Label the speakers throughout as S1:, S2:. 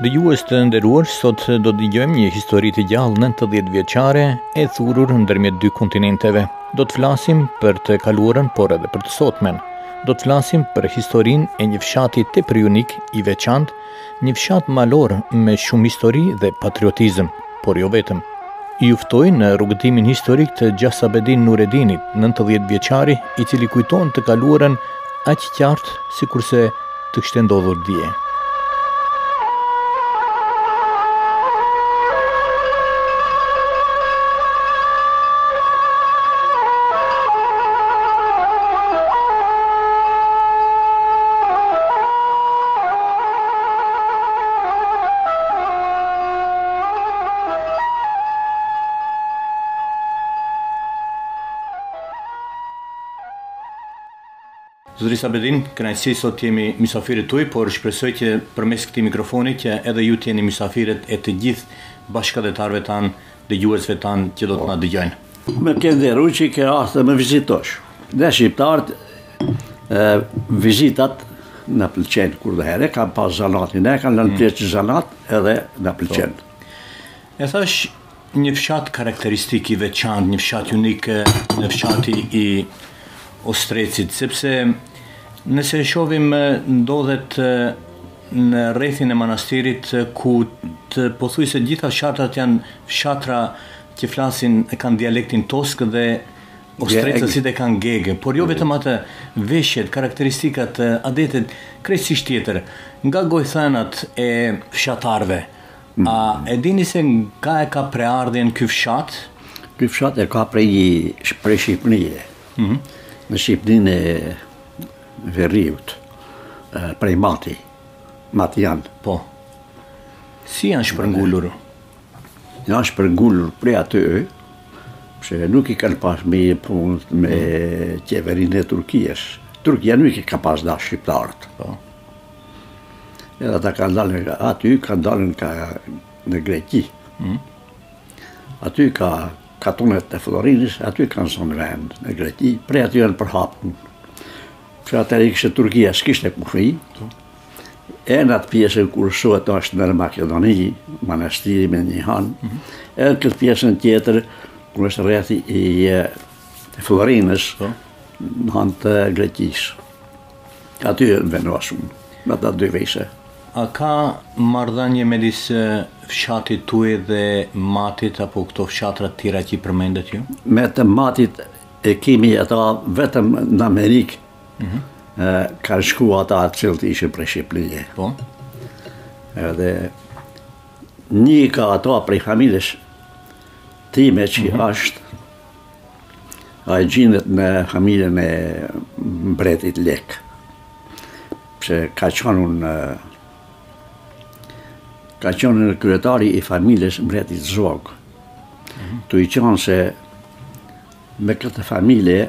S1: Dëgjues të nderuar, sot do të dëgjojmë një histori të gjallë 90 vjeçare e thurur ndërmjet dy kontinenteve. Do të flasim për të kaluarën, por edhe për të sotmen. Do të flasim për historinë e një fshati tepër unik i veçantë, një fshat malor me shumë histori dhe patriotizëm. Por jo vetëm. Ju ftoj në rrugëtimin historik të xha Sabedin Nuredinit, 90 vjeçari, i cili kujton të kaluarën aq qartë sikurse të kishte ndodhur dje. Zotëri Sabedin, kënaqësi sot të jemi mysafirët tuaj, por shpresoj që përmes këtij mikrofoni që edhe ju të jeni mysafirët e të gjithë bashkëatdhetarëve tanë, dëgjuesve tanë që do të na dëgjojnë.
S2: Më ke nderu që ke ardhur të më vizitosh. Ne shqiptarët, vizitat na pëlqen kurdoherë, kanë pas zanatin, na kanë lënë pjesë që zanat edhe na pëlqen.
S1: E thashë një fshat karakteristik i veçantë, një fshat unik, fshati i Ostrecit, sepse nëse e shohim ndodhet në rrethin e Manastirit ku pothuajse të gjitha fshatrat janë fshatra që flasin e kanë dialektin toskë dhe ostrecësit e kanë gegë, por jo mhm. vetëm atë, veshjet, karakteristikat, adetet, krejtësisht tjetër, nga gojëdhënat e fshatarve, a mhm. e dini se nga e ka prejardhjen ky fshat?
S2: Ky fshat e ka prej prej Shqipnie,
S1: mhm.
S2: në Shqipninë e Veriut, prej Mati, matjanë.
S1: Po, si janë shpërngulur?
S2: Janë shpërngulur prej aty, pse nuk i kanë pas mirë punët me qeverinë e Turkisë. Turkia nuk i ka pas dashë shqiptarët,
S1: po.
S2: Edhe ata kanë dalë nga aty, kanë dalë nga në Greqi.
S1: Mm.
S2: Aty ka katunet e Florinës, aty kanë zonë vend në Greqi, prej aty janë përhapën. Që atëherë ishte Turkia, s'kishte kufi, E në atë pjesën ku sot është në Makedoni, Manastiri me një anë, mm -hmm. e në këtë pjesën tjetër, ku është rrethi i e, Florinës,
S1: po.
S2: në anë të Greqisë. Aty janë vendosun, në atë dy vejse.
S1: A ka marrëdhënie midis fshatit tuaj dhe Matit apo këto fshatra të tjera që i përmendët ju?
S2: Me të Matit e kemi ata vetëm në Amerikë, Mhm. Ë kan shku ata të cilët ishin prej Shqipërie.
S1: Po.
S2: Edhe nji ka ata prej familjes time që mm -hmm. asht a e gjindet me familjen e mbretit Lek pse ka qënë ka qënë kryetari i familjes mbretit Zog mm -hmm. tu i qënë se Me këtë familje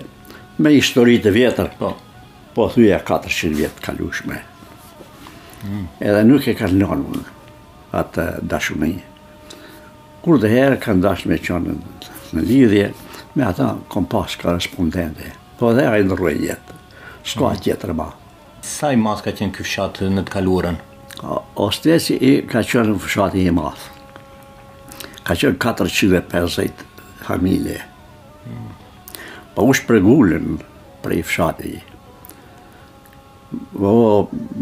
S2: me histori të vjetër
S1: po
S2: thuja 400 vjet të kalushme. Mm. Edhe nuk e kanë lënun atë dashuni. Kurdoherë kanë dashë me qënë në lidhje, me ata kom pas korrespondencë. Po dhe ai ndërroi jetë, s'ka mm. tjetër ma.
S1: Sa i madh ka qenë ky fshat në të kaluarën?
S2: Ostreci ka qenë fshati i madh. Ka qenë 450 familje. Po u shpërngulën prej fshatit. Po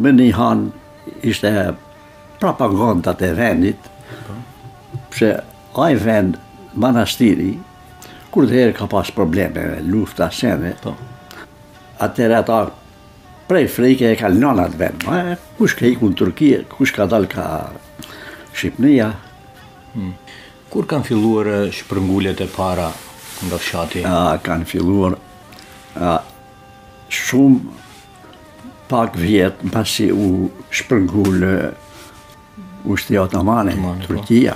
S2: me një han ishte propagandat e vendit, pse ai vend manastiri, kur dhe herë ka pas probleme, lufta, sene,
S1: po.
S2: Atëherë ata prej frike e kanë lënë atë vend. Kush ka iku në Turki, kush ka dalë kah Shqipnia. Hmm.
S1: Kur kanë filluar shpërnguljet e para nga fshati?
S2: A, kanë filluar a, shumë pak vjet mbasi u shpërngul ushtri otomane,
S1: po.
S2: Turkia.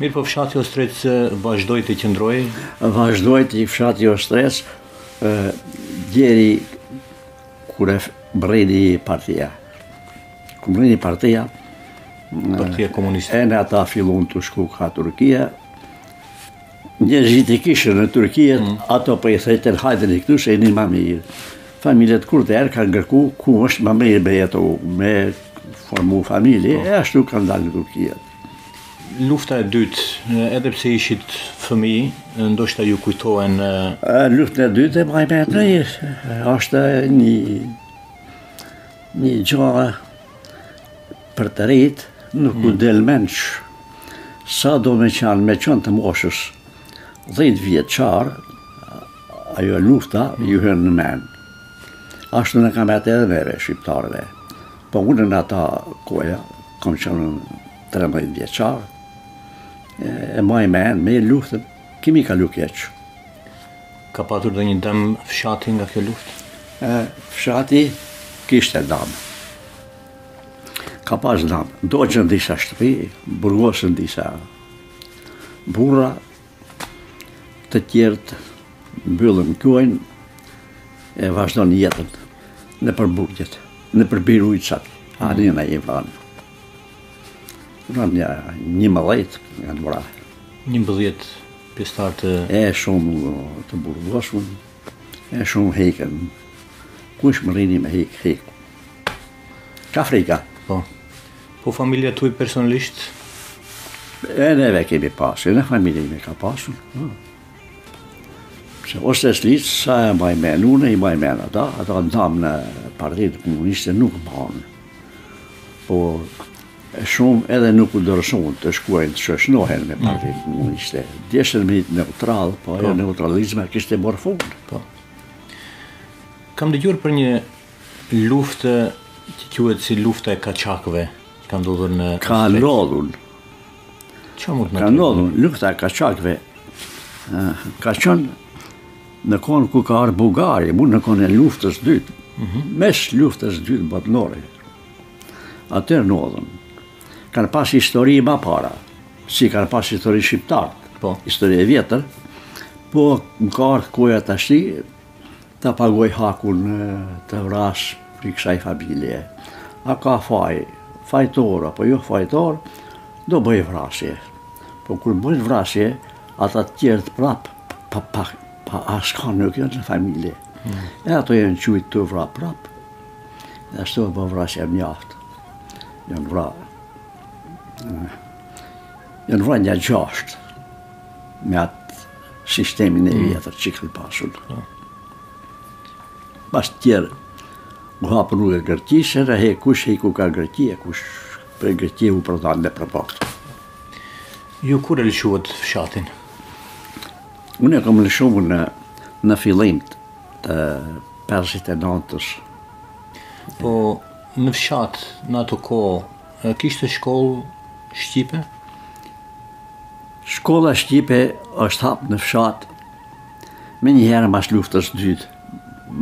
S1: Mirëpo fshati Ostrec vazhdoi të
S2: qëndrojë? Vazhdojti fshati Ostrec deri kur mrrini partia. Kur mrrini partia,
S1: partia komuniste.
S2: E ata fillun të shkojnë kah Turkia, njerëzit i kishin në Turkia, mm. ato po i thojshin hajdeni këtu, se jeni ma mirë. Familjet kurdoherë kanë kërku, ku është ma mirë me jetu, me formu familje, po. e ashtu kanë dalë në Turkia.
S1: Lufta e dytë, edhe pse ishit fëmijë, ndoshta ju kujtohen
S2: Luftën e dytë e mbaj mend ishte. Ashtë një një gja për të rritë, nuk u mm. del mendsh. Sa do me qanë, me qënë të moshës, dhjetë vjeçar, ajo lufta ju hënë në mend. Ashtu na ka met edhe neve shqiptarëve. Po unë në ato koha kam qenë trembëdhjetë vjeçar, e maj mend mirë luftën, kemi kalu keq.
S1: Ka patur ndonjë dëm fshati nga kjo luftë?
S2: E, fshati kishte dëm. Ka pas dëm. Dogjën disa shtëpi, burgosën disa burra, Të tjerët mbyllën gojën e vazhduan jetën nëpër bugjet, nëpër birucat, a disa i vranë. Vranë një, një mëdhejt nga në vranë.
S1: Një mëdhejt pjestar të...
S2: E shumë të burgoshun, e shumë ikën. Kush mërrini me ik, iku. Ka frika.
S1: Po. Po familja tuaj personalisht?
S2: E neve kemi pasur, në familje me ka pasur. Se ose është litë, sa e maj me nune, i maj me në ta, ata në damë në partitë komuniste nuk banë. Po e shumë edhe nuk u dorëzuan të shkuajnë të shoqnohen me partitë mm. komuniste. Djeshtën me një neutralë, po e po. neutralizme kështë e mori fund.
S1: Po. Kam dëgjuar për një Luftë që quhet si lufta e kaçakëve ka ndodhur në
S2: Ka ndodhur.
S1: Çfarë mund të na
S2: Ka ndodhur lufta e kaçakëve. Ka qenë në kohën kur ka ardhur Bugari, mu në kohën e luftës së dytë. Mm -hmm. Mes luftës së dytë botnore. Atëherë ndodhën. Kanë pas histori më para, si kanë pas histori shqiptarët.
S1: Po,
S2: histori e vjetër. Po, më ka ardhur koha tashti, Ta pagoj hakun të vras prej kësaj familje. A ka faj, fajtor apo jo fajtor, do bëj vrasje. Po kur bëjn vrasje, ata të tjerët prap pa pa pa askan nuk janë në familje. Mm. E ato janë çu të vra prap. E ashtu u bë vrasje mjaft. Janë vra... Janë vra nja gjashtë. Me atë sistemin e vjetër që kanë pasur. Pastaj u hap rruga e Greqisë, e he kush iku ka Greqi, e kush për Greqi u prodhan dhe për baktë.
S1: Ju kur e lëshuat fshatin?
S2: Unë e kam lëshuar në, në fillim të 59-ës.
S1: Po, në fshat, në ato kohë, A kishte shkollë shqipe?
S2: Shkolla shqipe është hap në fshat menjëherë mbas luftës së dytë.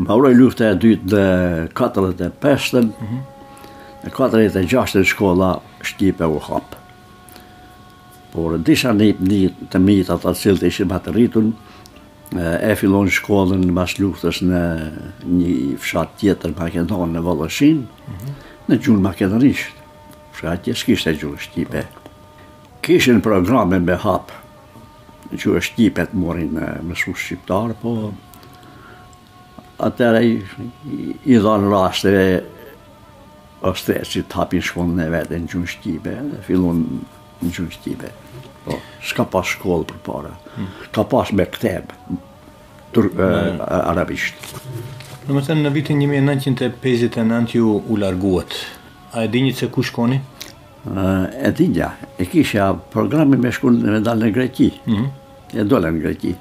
S2: Mbaroi lufta e dytë në 45-ën. Mhm. Në 46-ën shkolla shqipe u hap. Por disa nga të mitë ata të cilët ishin më të rritun, E filluan shkollën mbas luftës në një fshat tjetër maqedon në Vallëshin, mhm. në gjuhën maqedonisht. Pse atje s'kishte gjuhë shqipe. Kishin programe me hap. Gjuhë shqipe të merrnin mësues shqiptar, po Atëherë i dhanë rastin shtetit që të hapin shkollën e vet në gjuhë shqipe, dhe fillon në gjuhë shqipe. Po, s'ka pas shkollë përpara. Hmm. Ka pas mejtep, tur, e,
S1: hmm. arabisht. Domethënë, në vitin 1959 ju u larguat. A e dinit se ku shkoni?
S2: E dija, e kisha programin me shku me dalë në Greqi. Mm -hmm. E dole në Greqi.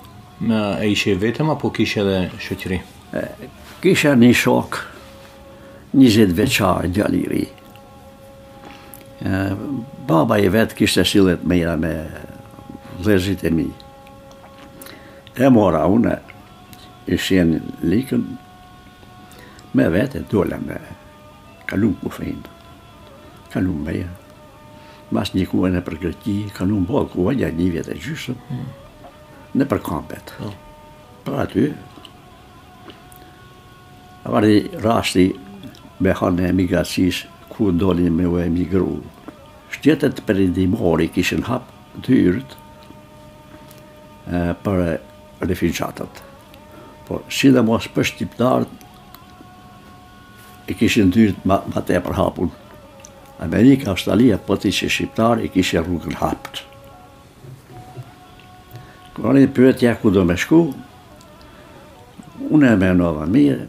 S1: A ishe i vetëm apo kishe edhe shoqëri?
S2: Kisha një shok 20 vjeçar djalë i ri. Baba i vet kishte sjellje të mira me vllaznit e mi. E mora unë, i shënë, ikëm me vete dola me kalu kufinin, kalum mirë, mas një kohe nëpër Greqi, kalum boll kohë, një vjet e gjysëm, mm. Nëpër kampet.
S1: Po.
S2: Pra aty, ardhi rasti me anë e emigracisë, ku doni me u emigru. Shtetet perëndimore kishin hap dyert për refugjatët. Por, sidomos për shqiptarët, i kishin dyert ma, ma tepër hapun. Amerika, Australia, po të ishe shqiptar, i kishe rrugën hapët. Kur ai pyet, tha ku do me shku, unë e mendova mirë,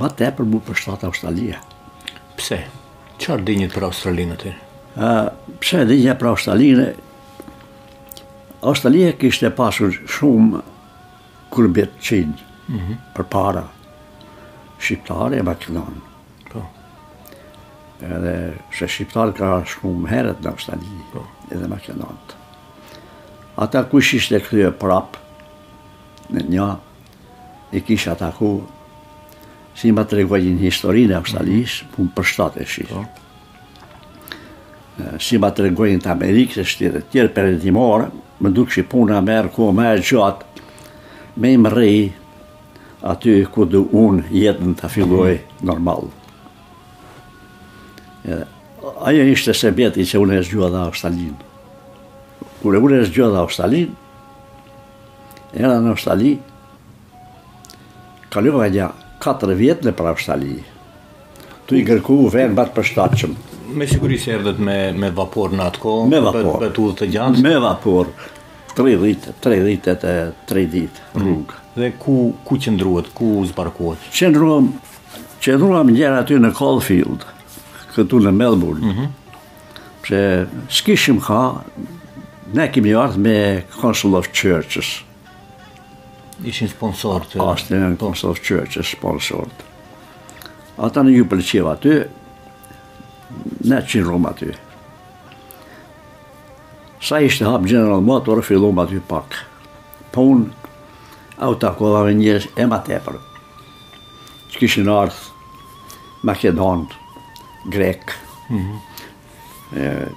S2: ma tepër m'u përshtat Australia.
S1: Pse? Çar dinit për Australinë ti?
S2: A, pse dija për Australinë? Australia kishte pasur shumë kurbetçinj mm -hmm. përpara shqiptarë e maqedonë.
S1: Po.
S2: Edhe se shqiptarë kanë shku më herët në Australi,
S1: po.
S2: edhe maqedonët. Ata kush ishin kthye prap, unë i kisha taku, si ma tregojnë historinë e Australisë, mhm. po m'u përshtat edhe shqipe.
S1: Po.
S2: Si ma tregojnë të Amerikës e shtete tjera perëndimore, m'u duk që puna merr, kohë merr gjatë, me i mrri, Aty ku du unë jetën ta filloj normal. Ajo ishte sebepi që unë e zgjodha Australinë. Kur unë e zgjodha Australinë, erdha në Australi, kalova nja 4 vjet nëpër Australi. Tu i kërku vend ma të përshtatshëm.
S1: Me siguri se erdhët me, me vapor në atë kohë?
S2: Me vapor.
S1: Për, për të udhë të gjatë?
S2: Me vapor. Tre ditë, tre ditë e tre ditë mhm. rrugë.
S1: Dhe ku, ku qëndruat, ku zbarkuat?
S2: Qëndruam, qëndruam njëherë aty në Caulfield, këtu në Melbourne. Mm -hmm. Që s'kishim ka, ne kemi ardhë me Council of Churches.
S1: Ishin sponsor të...
S2: Asht Council of Churches sponsor të. Ata nuk ju pëlqeu aty, ne që rrum aty. Sa ishte hap General Motor, fillum aty pak. Po unë, u takova me njerëz e ma tepër. Që kishin ardhë, makedonë, grekë,
S1: mm
S2: -hmm.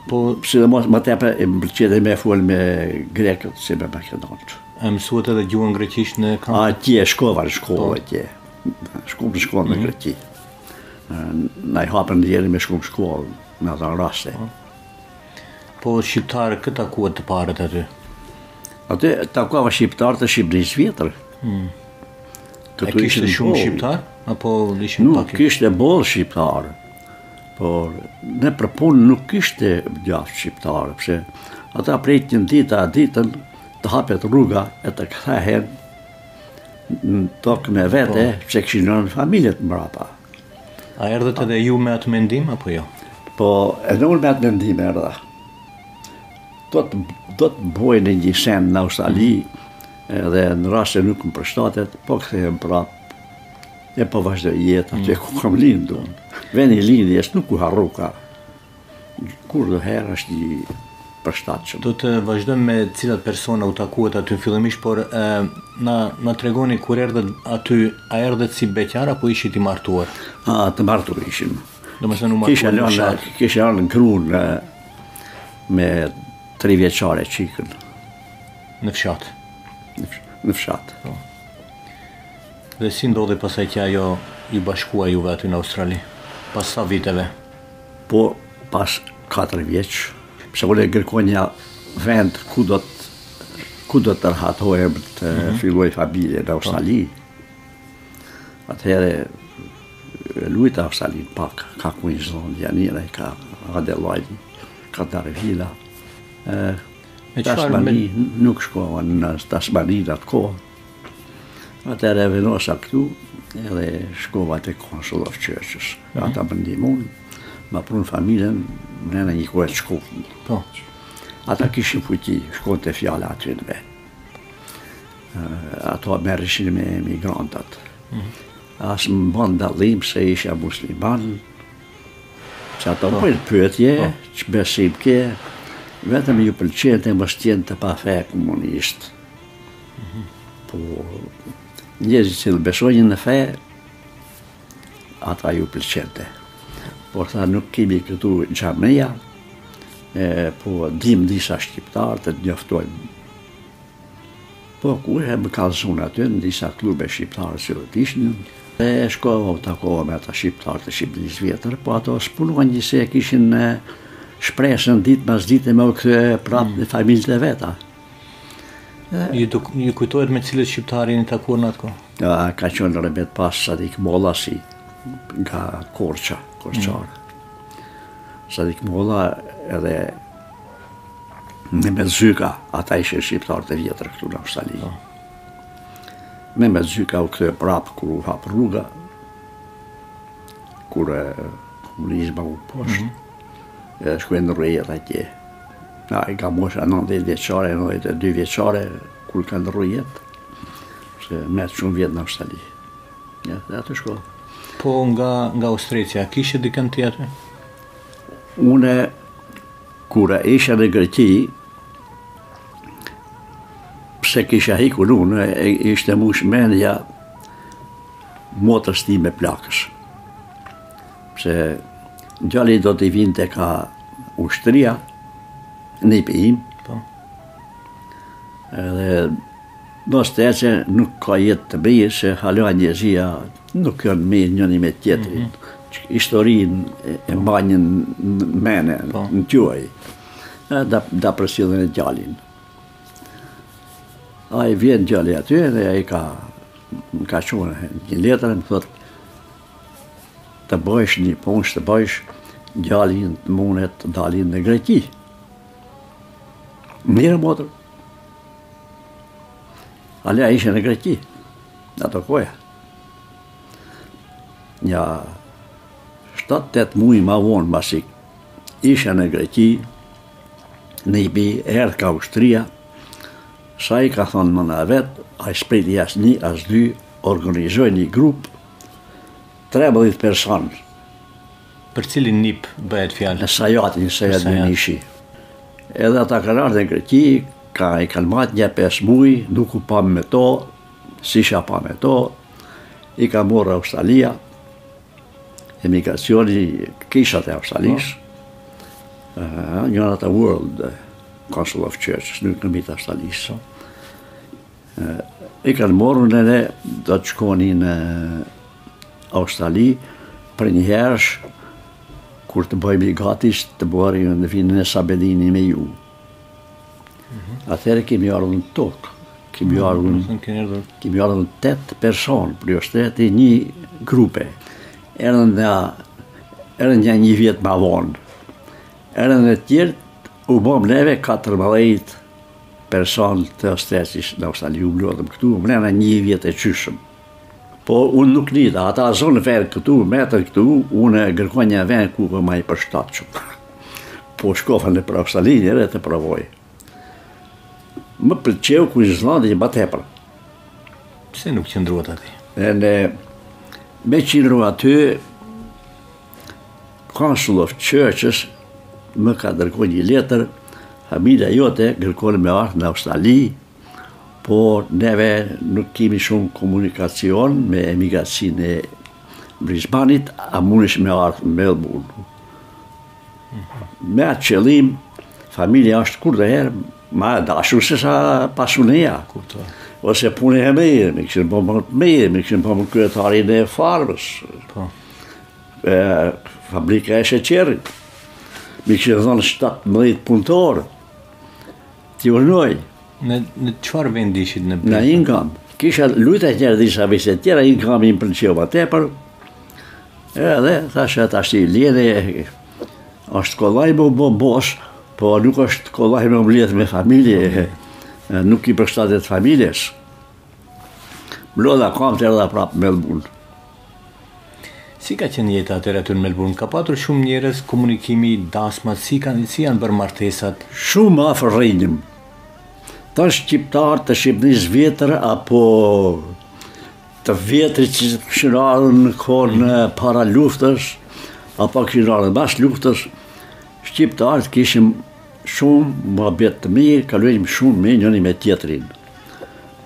S2: Po, sidomos, ma tepër më pëlqente me folë me grekët, se me makedonët.
S1: E mësuat edhe gjuën greqisht në
S2: kamp? Atje, shkova në shkollë, po. Atje. Shkova në shkollë në mhm. Greqi. Na i hapën njeri me shku në shkollë, në atë raste.
S1: Po, po shqiptarë kë takuat të parët aty?
S2: Aty, takova shqiptarë të Shqipnisë vjetër.
S1: Hmm. A kishte shumë shqiptarë? Apo,
S2: Nuk, kishte boll shqiptarë. Por, nëpër punë nuk kishte gjaft shqiptarë, pse ata prej një dita-ditën të hapet rruga e të kthehen në tokën e vet, po. pse kishin lënë familjet mrapa.
S1: A erdhët edhe ju me atë mendim, apo jo?
S2: Po, edhe unë me atë mendim erdha. Do të, do të bëj një send në Australi, edhe në rast se nuk më përshtatet, po kthehem prapë E po vazhdoj jetën aty mm. ku kam lindur unë. Vendi i lindjes nuk u harruka. Kurdoherë është i përshtatshëm.
S1: Do të vazhdojmë me cilat persona u takuat aty fillimisht, por e, na na tregoni kur erdhët aty, a erdhët si beqar apo ishit i martuar?
S2: A të martuar ishim.
S1: Domethënë u martuat. Kisha
S2: lënë, kisha lënë gruan me 3 vjeçare çikën.
S1: Në fshat.
S2: Në fshat. Po.
S1: Dhe si ndodhi pastaj që ajo iu bashkua juve aty në Australi? Pas sa viteve?
S2: Po pas katër vjeç, pse unë kërkoj një vend ku do të ku do të rahatohem, të mm -hmm. filloj familjen në po. Australi. Atëherë lujta Australi pak, ka Kuinzllandi, ka Adelaide, ka Darvini. E, Tasmani, nuk shkova në Tasmani në atë kohë. Atëherë e vendosa këtu edhe shkova te Council of churches. Mhm. Ata më ndihmun, ma prunë familjen, më nëna një kohë të shkofën.
S1: Po.
S2: Ata kishin fuqi, shkon të fjale aty në vetë. Ata merreshin me emigrantat. Mhm. As më banë dallim se isha musliman, që ato po. bëjnë pyetje, po. çë besim ke, vetëm s'ju pëlqente me qenë të pa fe komunistë. Po, njerzit që besojnë në fe, ata ju pëlqente. Por tha nuk kemi këtu xhamia, e, po dim disa shqiptarë të njoftojnë. Po ku e më kallzon aty në disa klube shqiptarë që ishin, e shkova u takova me ata shqiptarë të Shqipërisë së vjetër, po ata s'punuan gjë se e kishin shpresën ditë mas dite me u kthy prapë në familjët e veta.
S1: Ju kujtohet me cilët shqiptarë jeni takuar në atë kohë?
S2: Ja, ka qenë Rebet Pas, Sadik Molla ishin nga Korça, korçarë. Mm. Sadik Molla edhe në me zyka, ata ishin shqiptarë të vjetër këtu në Australi.
S1: Po.
S2: Në me zyka u kthye prapë kur u hap rruga, kur komunizma ra poshtë, mm -hmm. Edhe shkoi ndërroi jetë atje. Ai ka mosha 90 vjeçare, 92 vjeçare, kur ka ndërru jetë. Se mbeti shumë vjet në Australi. Ja, dhe atë shko.
S1: Po nga, nga Austricia, kishe dikën tjetër?
S2: Une, kur isha në Greqi, pse kisha ikur unë, ishte mush menja, motrës time plakës. Pse gjali do t'i vinte ka ushtria, nipi im,
S1: po.
S2: edhe doshte që nuk ka jetë të mirë, se hala njerëzia nuk janë mirë njëni me tjetri. Mm -hmm. Historin e mbanjën në mend,
S1: po.
S2: me çu, ta, ta përsillte gjalin. Ai vjen gjali aty dhe ai ka, ka çu një letër, më thotë, Të bëjsh një punë të bëjsh gjalin të munet të dalin në Greqi. Mirë motër. Hala ishe në Greqi. Në ato kohna. Nja 7-8 muj ma vonë masi ishe në Greqi nipi erdh ka ushtria sa i ka thonë nana vet ai shpejt as një as dy organizoi një grup Trembëdhjetë personë.
S1: Për cilin nip bëhet fjalë?
S2: Për Sajatin, Sajat Benishi. Edhe ata kanë ardhur në Greqi, ka, i kanë mbajtë nja pesë muj, nuk u pamë me to, s'isha pa me to, i ka marrë Australia, emigracioni kishat e Australisë, po. uh, e thonë World Council of Churches, nuk janë vetëm të Australisë. Po. I kanë marrë edhe ne do të shkoni në Australi përnjëherësh kur t'i bajmë gati të vijnë Sabedini me ju. Mhm. Atëherë kemi ardhun tok, kemi
S1: mhm, ardhun
S2: kemi ardhun tetë persona, prej shtëpie, një grup. Erdhën dhe erdhën nja një vjet ma vonë. Erdhën dhe tjerët u bamë neve 14 persona të shtëpisë në Australi, u mblodhëm këtu, mrena një vjet e gjysëm. Po unë nuk ndejta, ata zunë vend këtu, metën këtu, unë kërkoj një vend ku âsht ma i përshtatshëm. Po shkova nëpër Australi edhe të provoj. Më pëlqeu Kuinzlandi ma tepër.
S1: Pse nuk qëndruat aty?
S2: Në, me qëndru aty, Council of Churches më ka dërguar një letër, familja jote kërkon me ardhë në Australi, por neve nuk kemi shumë komunikacion me emigracionin e Brisbanit, a mundesh me ardhë në Melbourne. Me atë qëllim, familja është kurdoherë, ma e dashur se sa pasunia.
S1: Kuptoj.
S2: Ose puna e meje, më kishin bâ punë të mirë, më kishin bâ kryetarin e farmës.
S1: Po.
S2: fabrika e sheqerit. M'i kishte dhënë 17 punëtorë, t'i urdhnoj.
S1: Në, në çfarë vendi ishit në
S2: Në Ingham. Kisha lujtë edhe në disa vise tjera, Inghami më pëlqeu më tepër. Edhe, thashe, tashti lene, është kolaj me u bo bos, po nuk është kolaj me u mbledhë me familje, nuk i përshtatet familjes. Mblodha kamët, erdha prapë në Melbourne.
S1: Si ka qenë jeta atëherë aty në Melbourne? Ka patur shumë njerëz komunikimi, dasmat, si kanë si janë bërë martesat?
S2: Shumë afër rrinim. Ta shqiptar të Shqipërisë vjetër apo të vjetër që kishin ardhur në kohën e para luftës, apo kishin ardhur pas luftës, shqiptarët kishim shumë muhabet të mirë, kalojshim shumë me njëri me tjetrin.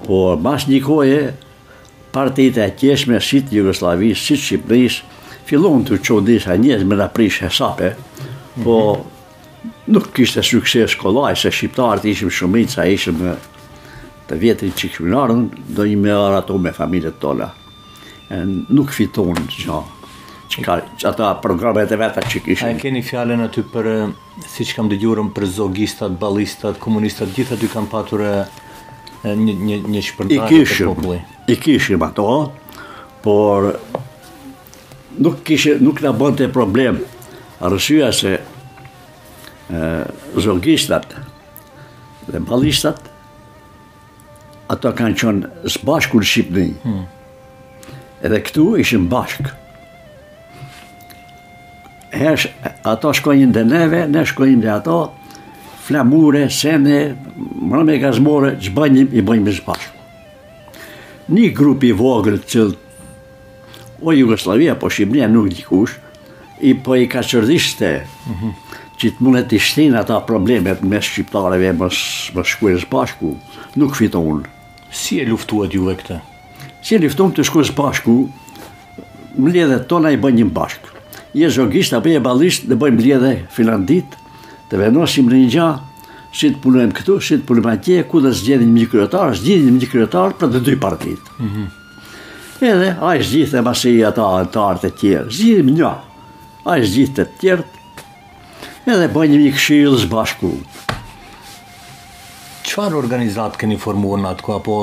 S2: Por mas një kohe, partitë e atjeshme si të Jugosllavisë, si të Shqipërisë, filluan të çojnë disa njerëz me na prish hesape, po nuk kishte sukses kollaj, se shqiptarët ishim shumica, ishim më të vjetrit që kishim nërën, do një me arë ato me familjet tona. E, nuk fitun që, që ka që ata programet e veta që kishin.
S1: A e keni fjalën aty për Siç kam dëgjuar unë për zogistat, ballistat, komunistat, gjithë aty kanë patur një një një shpërndarje të popullit.
S2: I kishim ato, por nuk kishte nuk na bante problem. Arsyeja se ë zogistat dhe ballistat Ato kanë qënë së bashku në Shqipëni. Hmm. Edhe këtu ishim bashk. Hesh, ato shkonin te neve, ne shkonim te ato, flamure, sene, mbrëmje gazmore, që bënim, i bënim së bashku. Një grup i vogël që O Jugosllavia po Shqipëria nuk dikush i po i ka çërdhiste mhm. që të mundet të shtin ata problemet mes shqiptarëve mos me shkue së bashku nuk fitun
S1: si e luftuat juve këtë
S2: si e luftuam tu shkue së bashku mbledhjet tona i bënim bashk je zogisht apo je ballisht të bëjmë mbledhje filan ditë të vendosim në një gjë si të punojmë këtu si të punojmë atje kur të zgjedhim një kryetar zgjidhim një kryetar për të dy partitë mm -hmm. Edhe ai zgjidhte pasi ata anëtarët e tjerë, zgjidhim një. Ai zgjidhte të tjerët. Edhe bënim një këshill së bashku.
S1: Çfarë organizate keni formuar në atë kohë apo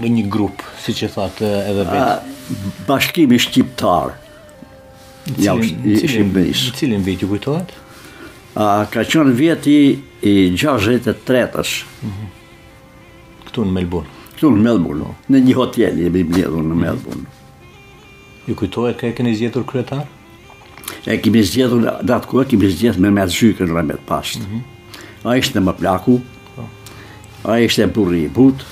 S1: në një grup, siç e thatë edhe vetë?
S2: Bashkimi Shqiptar. Ja, ishim bëjsh.
S1: Në cilin vit ju kujtohet?
S2: A, ka qënë vjeti i 63-ës. Mm -hmm.
S1: Këtu në Melbourne.
S2: Këtu në Melbourne, no. Po. në një hotel jemi mbledhur në Melbourne.
S1: Ju kujtohet kë keni zgjedhur kryetar?
S2: E kemi zgjedhur në atë kohë kemi zgjedhur Mehmet Zykën, rahmet pastë. Mm -hmm. Ai ishte më plaku. Po. Ai ishte burrë i butë.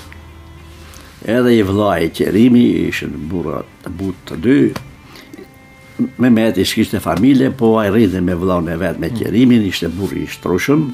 S2: Edhe i vëllai Qerimi ishin burra të butë të dy. Mehmeti ishte kishte familje, po ai rrinte me vëllain e vet me Qerimin, mhm. ishte burrë i shtrushëm.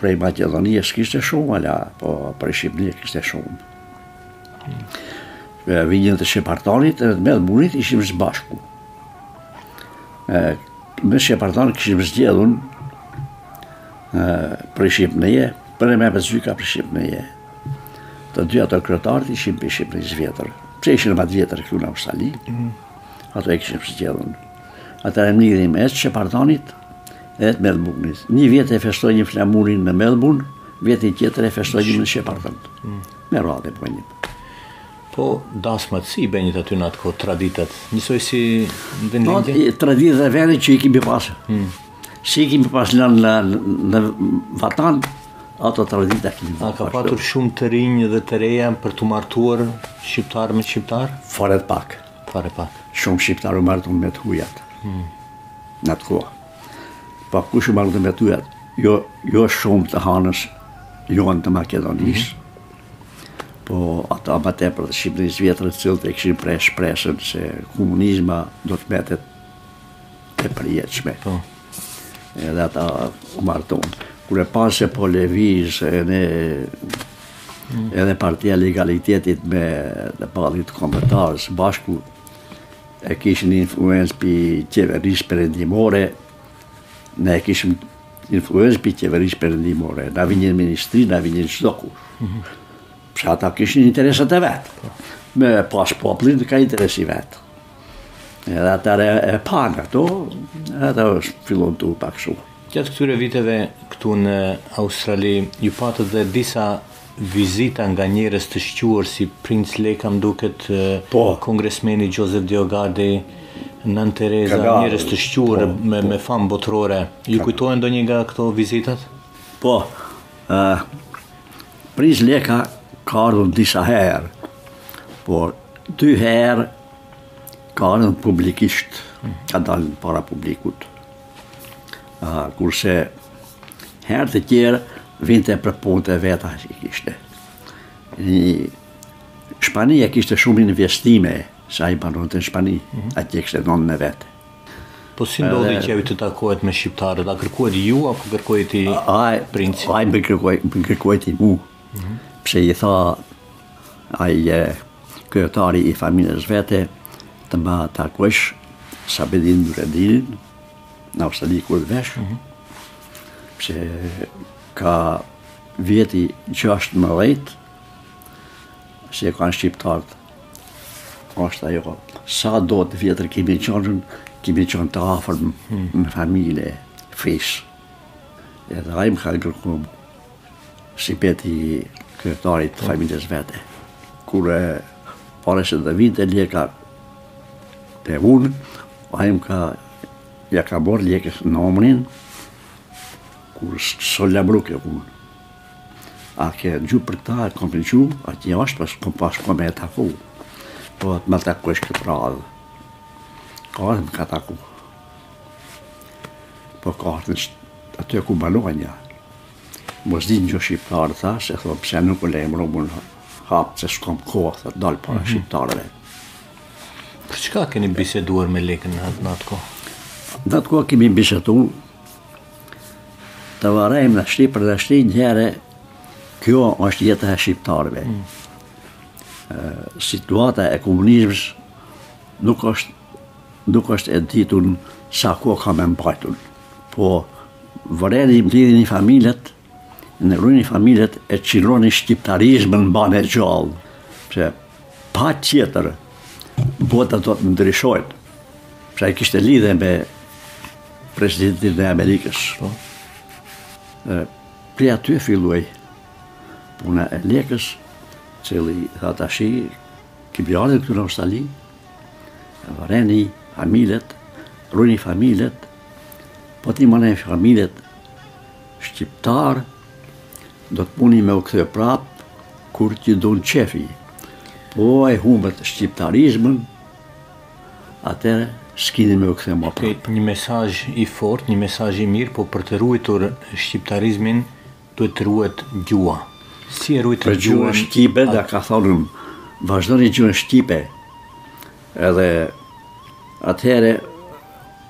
S2: Prej Maqedonie s'kishte shumë ala, po prej Shqipënie kishte shumë. Në vinjën të Sheppartonit edhe të Melbournit ishim së bashku. Me Sheppartonit kishim zgjedhun prej Shqipënie, por e Mehmet Zyka prej Shqipënie. Të dy ato kryetarët ishin prej Shqipënisë së vjetër. Pse ishin ma të vjetër këtu në Australi, mhm. ato i kishim zgjedhun. Ata e miri me Sheppartonit, e Melburnit. Një vjet e festojnë flamurin në Melburn, vjeti tjetër e festojnë në Shepparton. Mm. Me radhë po.
S1: Po, dasmat si i bënit aty në atë kohë, traditat, njësoj si në
S2: vendin? Traditat dhe venë që i kemi pasë. Mm. Si i kemi pasë në, në, në vatan, ato traditat kemi
S1: pasë.
S2: A
S1: ka patur shumë të rinjë dhe të reja për të martuar shqiptar me shqiptar?
S2: Fare pak.
S1: Fare pak.
S2: Shumë shqiptarë u martun me të hujat. Hmm. Në atë kohë. Po kush u martun me të hujat? Jo, jo shumë të anës jonë të Makedonisë. Hmm. Po ata më tepër të Shqipërisë vjetër të cilët e kishin pre shpresën se komunizma do të metet E përjetshme.
S1: Po.
S2: Edhe ata u martun. Kur e panë se po lëviz edhe mm. edhe partia e Legalitetit me të Ballit Kombëtar së bashku e kishin influencë pi qeverisë perëndimore, ne e kishim influencë pi qeverisë perëndimore, na vinin ministri, na vinin çdo ku. Mhm. Pse ata kishin interesat e vet. Po. Me pas popullin kah interesi i vet. Edhe ata e panë ato, edhe është fillon të u pak shumë.
S1: Gjatë këtyre viteve këtu në Australi, ju patët dhe disa vizita nga njerëz të shquar si Princ Leka m'duket,
S2: po.
S1: kongresmeni Joseph DioGuardi, Nën Tereza,
S2: Kagari,
S1: njerëz të shquar
S2: po,
S1: me, po. me famë botërore. Ju kujtohet ndonjë nga këto vizita?
S2: Po, uh, Princ Leka ka ardhun disa herë, por Dy herë ka ardhun publikisht, ka dalë përpara publikut. A, kurse herë të tjera vinte për punët e veta që kishte. Në Spanjë e kishte shumë investime, se ai banonte në Spanjë, mm -hmm. atje kishte nënën me vete.
S1: Po si ndodhi dhe... që ajo të takohet me shqiptarët? A kërkuat ju apo
S2: kërkoi
S1: princi?
S2: Ai më kërkoi, më kërkoi mu. Mm -hmm. Pse i tha Ai je kryetari i familjes vete të ma takojsh Sabedin Nuredinin në Australi kur ve'sh mm -hmm. pse ka vjeti 16 si e kanë shqiptarët është ajo sado të vjetër kemi qënë kemi qënë të afër mm -hmm. me familjen fis edhe ai më ka kërku mu Si beti kryetar i familjes vete. Kur e pa se dhe vinte Leka te unë, ai m'ka ja ka bërë Lekës në emrin, kur s'largohesh unë. A ke ngju për ta, e kom ngju, a ti është, pas kom pas kom e taku. Po a te me taku është këtë radhë. Ka është më ka taku. Po ka është në aty ku banoja. Mos di një shqiptar thash, e thotë pse nuk u le emrun me na hap se s'kam kohë, thotë me dalë para mhm. shqiptarëve.
S1: Për çka keni biseduar me Lekën në atë natë kohë?
S2: Në atë kohë kemi bisedu të vrejmë në Shqipëri dhe Shqipëri njëherë kjo është jetë e shqiptarëve. Mm. Situata e komunizmës nuk është nuk është e ditun sa kohë ka me mbajtun. Po vëreni mblidheni familjet, rruni familjet e çironi shqiptarizmin mbane gjallë. Se patjetër bota do të ndryshojë. Pse ai kishte lidhje me presidentin e Amerikës,
S1: po.
S2: E, prej aty filluaj puna e Lekës, që i tha tashi, kemi ardhe këtu në Australi, Vreni familjet, rruni familjet, po t'i mbani familjet shqiptar, do të muni me u kthy prap, kur t'ju dojë qefi, po e humbet shqiptarizmën, atëherë s'kini me u kthy më prap.
S1: Një mesazh i fortë, një mesazh i mirë, po për të ruajtur shqiptarizmin, Duhet të ruhet gjuha. Si e ruajtën gjuhën?
S2: Për gjuhën shqipe da ka thonë unë, vazhdoni gjuhën shqipe. Edhe atëherë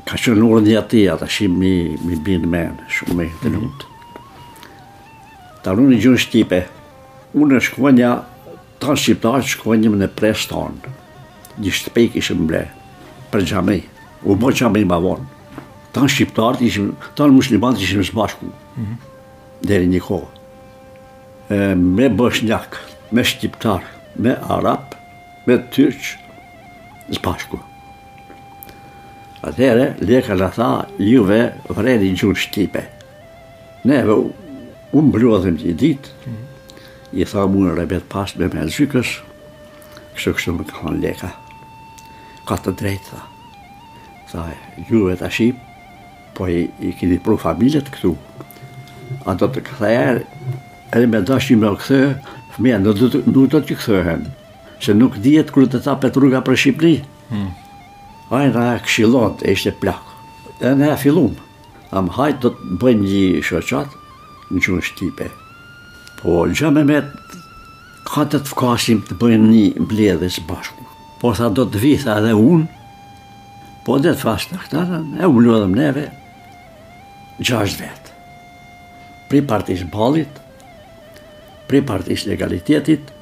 S2: ka qenë urdhni e tij, a tash imi bindë, me shumë me të lumt. Ta runi gjuhën shqipe. Unë shkonja Tanë shqiptarët shkonjëm në pres tanë një shtëpi kishim ble per xhami u bo xhami ma von tanë shqiptarët ishim tanë muslimanët ishim së bashku mhm. deri një kohë e me boshnjak me shqiptar me arab me turq së bashku atëherë Leka na tha juve vreni gjuhën shqipe neve u mblodhëm një ditë mhm. I thashë unë rebet pas me me zykësh, kështu kështu më ka thonë Leka. Ka të drejtë, tha. Tha, juve tashi, po i, i kini pru familjet këtu. A do të ktheheni, edhe me dashni me u kthy, fëmija, nuk do të, nuk do të kthehen, se nuk dihet kur do t'hapet rruga për Shqipëri. Hmm. Ai na këshillonte, ishte plak. Edhe ne e fillumë. Thamë hajt do të bëjmë një shoqatë në gjuhën shqipe. Po Gjemë Metka do të flasim të bëjmë një mbledhje së bashku. Po tha do të vij tha edhe unë, po dhe të flasë te këta, e u mblodhëm neve, gjashtë vetë. Prej partisë Ballit, prej partisë Legalitetit,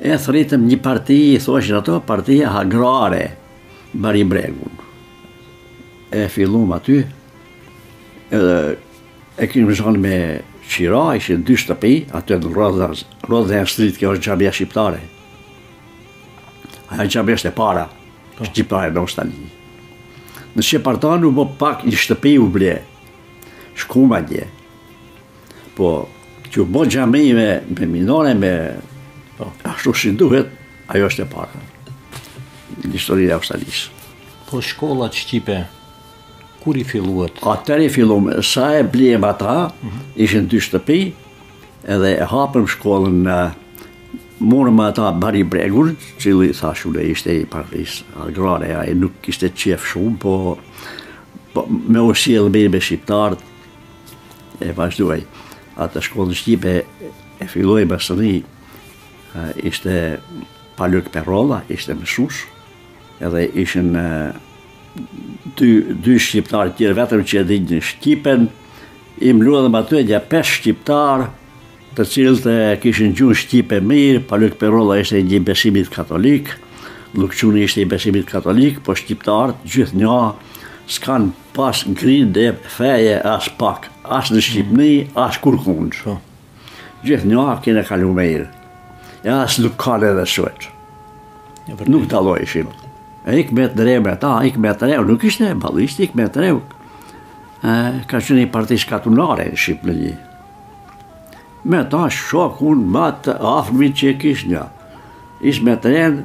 S2: e thirrëm një parti, i thoshin ato, partia agrare, Bahri Bregun. e fillum aty, edhe e kemi zënë me qira, ishin dy shtëpi, aty në Rathdowne Street, kjo është xhamia shqiptare. Ajo xhamia është e para, po. shqiptare në Australi. Në Shepparton u bo pak një shtëpi u ble, shkurt madje, Po që u bo xhami me, me minare, me po, ashtu si duhet, ajo është e para. Në historinë e Australisë.
S1: Po shkollat shqipe kur i filluat?
S2: Atëherë i fillum, sa e blemë ata, mm -hmm. ishin dy shtëpi, edhe e hapëm shkollën e morëm atë Bahri Bregun, i cili thashë unë ishte i partisë agrare, ai nuk ishte qejf shumë, po, po mësuesi edhe me shqiptarët, e vazhdoi atë shkollën shqipe e filloi mësimi ishte Paluk Perrolla ishte mësues edhe ishin dy, dy shqiptarë tjerë vetëm që e dinin shqipen i mblodhëm aty nja pesë shqiptarë të cilët e kishin gjuhën shqipe mirë, Paluk Perrolla ishte i besimit katolik, Luk Çuni ishte i besimit katolik, po shqiptarët gjithnjë s'kanë Pas grindje feje as pak, as në Shqipni, askurkund.
S1: Po.
S2: Gjithnjë e kena kalu mirë. E as nuk ka edhe sot.
S1: Nuk të
S2: aloj ishim. E ik me të drejë me ta, ik me të drejë, nuk ishte ballist, ishte ik me të drejë. Ka qenë një parti shkatunare në Shqipni. Me ta shokun, ma të afërm që e kishnja. Ishtë me të drejë,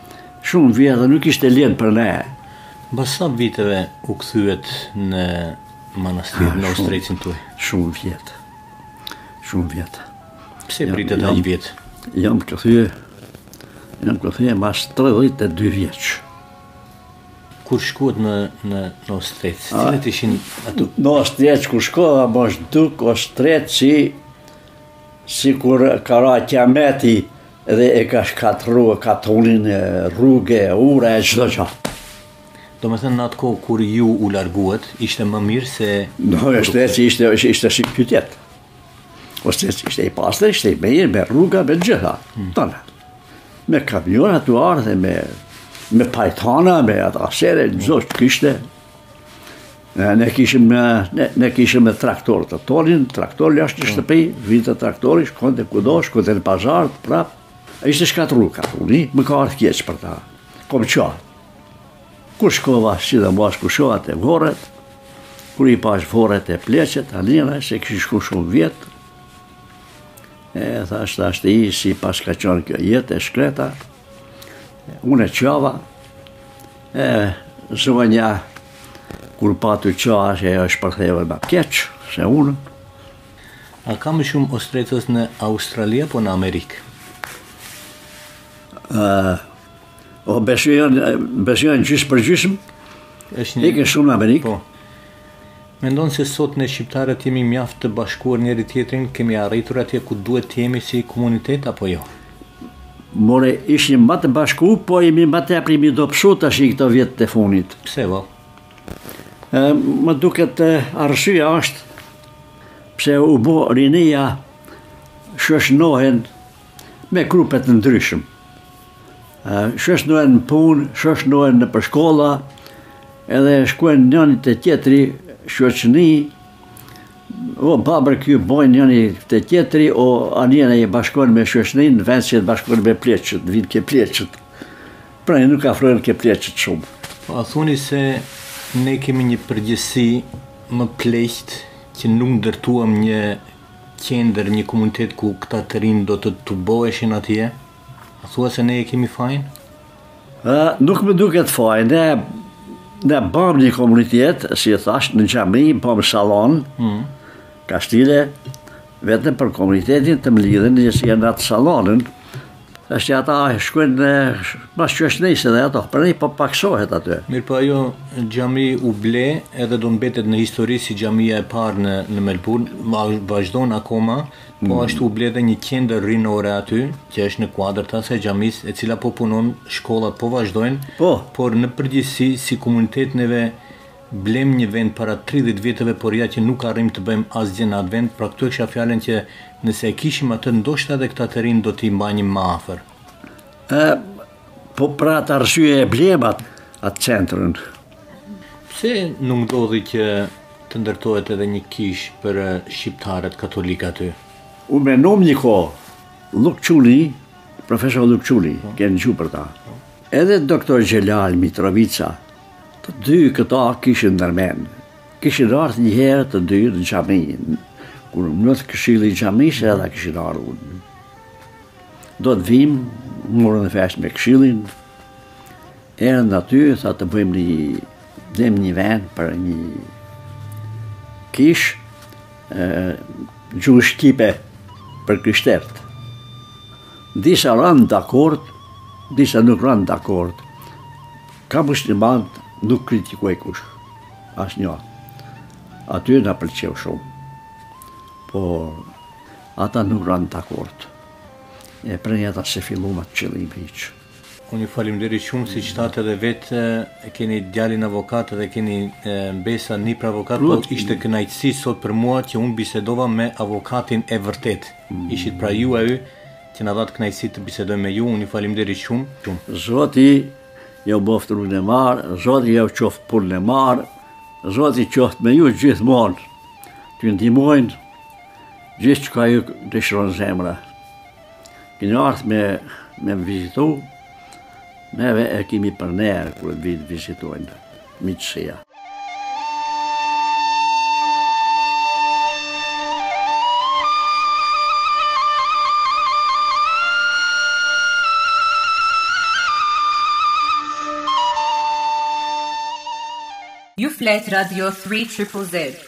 S2: Shumë vjet dhe nuk ishte lehtë për ne.
S1: Mbas sa viteve u kthyet në Manastir në Ostrecin tuaj?
S2: Shumë vjet. Shumë vjet.
S1: Pse
S2: pritët
S1: aq vjet?
S2: Jam kthyer. Jam kthyer mbas 32 vjetësh.
S1: Kur shkuat në në në Ostrec, cilat ishin ato?
S2: Në Ostrec kur shkova, m'u duk Ostreci si sikur ka ra kiameti Dhe e ka shkatërru e katunin e rrugë, ura e çdo gja.
S1: Do me thënë në atë kohë kur ju u larguat, ishte më mirë se...
S2: Po Ostreci ishte, ishte si qytet. Ostreci ishte i pasër, ishte i mirë, me rruga, me gjitha. Hmm. Tana. Me kamionat të ardhe, me, me pajtona, me atë asere, gjithë kishte. Ne kishim me, ne, ne kishim me traktor të tonin, traktor jashtë një po. shtëpi, vinte traktori, shkonte kudo, shkonte në pazar, prap. E ishte shkatru, unë më ka ardhë keq për ta. Kam qa. Kur shkova, si dhe mbash, kur shkova te vorret, kur i pashë vorret e pleqve, anina, se kisha shku shumë vjetë, e thashë, thashë, si paska qënë kjo jetë e shkreta, unë e qava, E, zonja, kur pa tu qa, e është përthye ma keq, se unë.
S1: A ka më shumë ostrecas në Australi apo në Amerikë?
S2: E, o, besoj janë, besoj janë gjysë për gjysëm,
S1: është një...
S2: Ike shumë në Amerikë.
S1: Po. Mendon se sot ne shqiptarët jemi mjaft të bashkuar njëri tjetrin, kemi arritur atje ku duhet të jemi si komunitet apo jo?
S2: More ishim ma të bashku po jemi, ma tepër jemi dobësu tashi këto vjet të funit.
S1: Pse
S2: vallë? Më duket arsyeja është pse u bë rinia shoqnohen me grupe të ndryshme. Shoqnohen në punë, shoqnohen nëpër shkolla, edhe shkojnë njëni te tjetri, shoqëni, o babër kjo bojnë njëni te tjetri, o anjene i bashkojnë me shoqëni, në vend që i bashkojnë me pleqët, të vinë ke pleqët. Prandaj nuk afrohen ke pleqët shumë.
S1: Po a thoni se ne kemi një përgjegjësi ne pleqtë që nuk ndërtuam një qendër, një komunitet ku këta të rinj do të tuboheshin atje? A thua se ne e kemi fajin?
S2: Ë, nuk më duket fajin. Ne ne bëmë një komunitet, si e thash, në xhami, bëmë salon,
S1: mm.
S2: kastile, vetëm për komunitetin të mlidhen rinia në atë salonin, Është që ata shkojnë dhe pas që është nejse dhe ato, për po paksohet aty.
S1: Mirëpo ajo xhami u ble edhe do mbetet në histori si xhamia e parë në, në Melbourne, ma vazhdon akoma, po mm. ashtu u ble dhe një qendër rinore aty, që është në kuadër të asaj xhamisë, e cila po punon, shkollat po vazhdojnë,
S2: po.
S1: por në përgjithësi si komunitet neve Blemë një vend para tridhjetë vjetëve, por ja që nuk arritëm të bëjmë asgjë në atë vend, pra këtu e kisha fjalën që nëse e kishim atë ndoshta edhe këta të rinjtë do t'i mbanjim më afër.
S2: Ë po për atë arsye e blemë atë atë centrin.
S1: Pse nuk ndodhi që të ndërtohet edhe një kishë për shqiptarët katolikë aty?
S2: Unë mendom një kohë, Luk Çuni, profesor Luk Çuni, po. kanë gjuhë për ta. Edhe doktor Xhelal Mitrovica, Të dy këta kishin ndërmen. Kishin ardhë një herë të dy në xhami. Kur në këshillin e xhamisë edhe kishin ardhë unë. Do të vim, morën dhe pjesë me këshillin, erë në aty, tha të bëjmë një, dhe një vend për një kish, gjuhë shqipe për krishtert. Disa ranë dakord, disa nuk ranë dakord. Ka muslimanë nuk kritikoj kush asnjë aty na pëlqeu shumë por ata nuk ranë dakord e prej ata s'e fillu ma të qëllim hiq
S1: Unë ju falënderoj shumë, siç thatë edhe vetë, e keni djalin avokat dhe keni mbesa, nipër avokatë, por ishte kënaqësi sot për mua që unë bisedova me avokatin e vërtetë. Mm. Ishit pra ju ai që na dhatë kënaqësi të bisedojmë me ju. Unë ju falënderoj shumë.
S2: Zoti Jau boftë rrugën e marë, Zoti jau çoftë punën e marë, Zoti qoftë me ju gjithmonë. T'ju ndihmojë gjithçka ju dëshiron zemra. Kini ardhë me, me vizitu, neve e kimi për ner kur vinë vizitojnë. miqësia.
S3: Ju flet Radio 3 Triple Z.